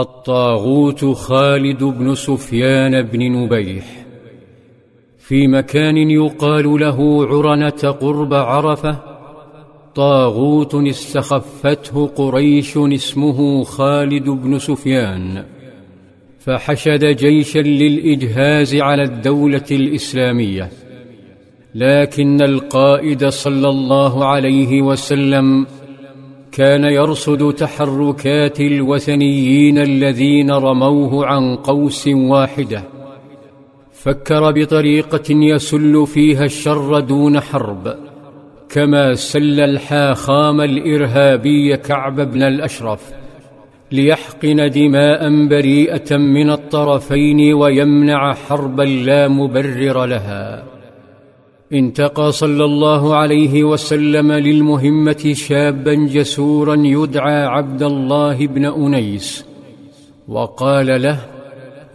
الطاغوت خالد بن سفيان بن نبيح. في مكان يقال له عرنة قرب عرفة طاغوت استخفته قريش اسمه خالد بن سفيان. فحشد جيشا للإجهاز على الدولة الإسلامية. لكن القائد صلى الله عليه وسلم كان يرصد تحركات الوثنيين الذين رموه عن قوس واحدة. فكر بطريقة يسل فيها الشر دون حرب كما سل الحاخام الإرهابي كعب بن الأشرف ليحقن دماء بريئة من الطرفين ويمنع حربا لا مبرر لها. انتقى صلى الله عليه وسلم للمهمة شابا جسورا يدعى عبد الله بن أنيس وقال له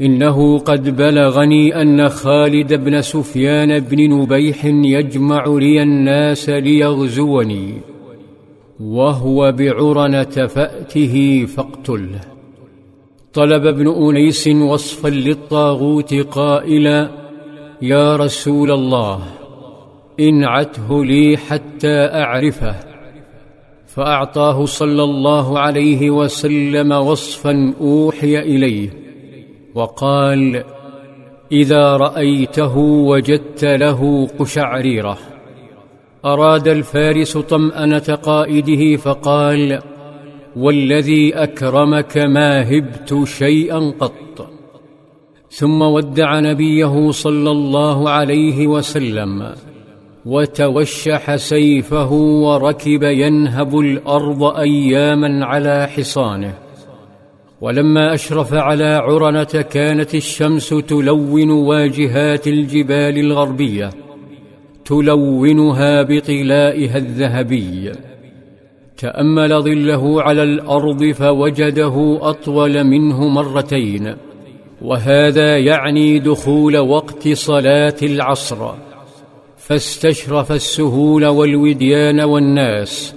إنه قد بلغني أن خالد بن سفيان بن نبيح يجمع لي الناس ليغزوني وهو بعرنة فأته فاقتله. طلب ابن أنيس وصفا للطاغوت قائلا يا رسول الله انعته لي حتى أعرفه. فأعطاه صلى الله عليه وسلم وصفا أوحي إليه. وقال إذا رأيته وجدت له قشعريرة. أراد الفارس طمانه قائده فقال والذي أكرمك ما هبت شيئا قط. ثم ودع نبيه صلى الله عليه وسلم. وتوشح سيفه وركب ينهب الأرض أياما على حصانه. ولما أشرف على عرنة كانت الشمس تلون واجهات الجبال الغربية تلونها بطلائها الذهبي. تأمل ظله على الأرض فوجده أطول منه مرتين. وهذا يعني دخول وقت صلاة العصر. فاستشرف السهول والوديان والناس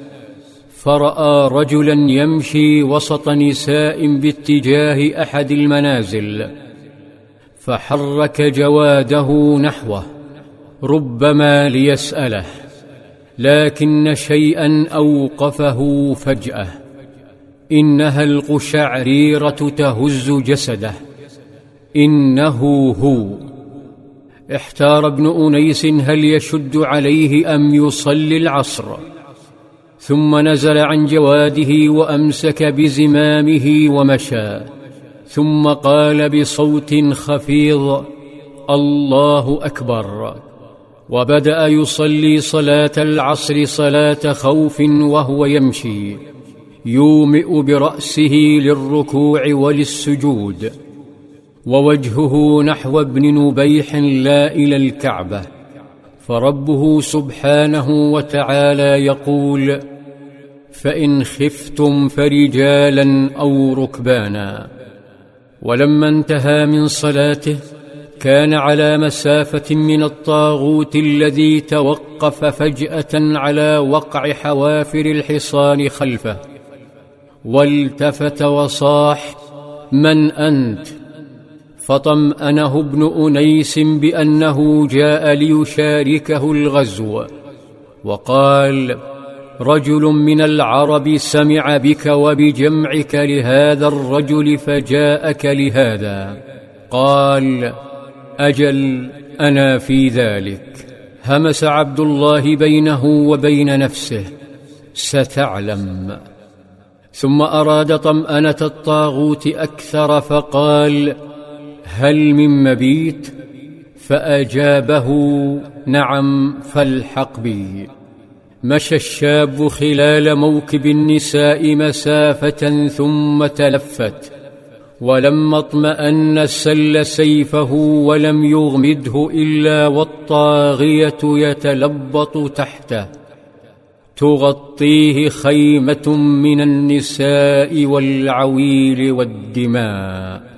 فرأى رجلا يمشي وسط نساء باتجاه أحد المنازل فحرك جواده نحوه ربما ليسأله لكن شيئا أوقفه فجأة إنها القشعريرة تهز جسده إنه هو. احتار ابن أنيس هل يشد عليه أم يصلي العصر. ثم نزل عن جواده وأمسك بزمامه ومشى. ثم قال بصوت خفيض الله أكبر. وبدأ يصلي صلاة العصر صلاة خوف وهو يمشي يومئ برأسه للركوع وللسجود. ووجهه نحو ابن نبيح لا إلى الكعبة فربه سبحانه وتعالى يقول فإن خفتم فرجالا أو ركبانا. ولما انتهى من صلاته كان على مسافة من الطاغوت الذي توقف فجأة على وقع حوافر الحصان خلفه والتفت وصاح من أنت؟ فطمأنه ابن أنيس بأنه جاء ليشاركه الغزو وقال رجل من العرب سمع بك وبجمعك لهذا الرجل فجاءك لهذا. قال أجل أنا في ذلك. همس عبد الله بينه وبين نفسه. ستعلم. ثم أراد طمأنة الطاغوت أكثر فقال هل من مبيت؟ فأجابه نعم فالحق بي. مشى الشاب خلال موكب النساء مسافة ثم تلفت ولما اطمأن سل سيفه ولم يغمده إلا والطاغية يتلبط تحته. تغطيه خيمة من النساء والعويل والدماء.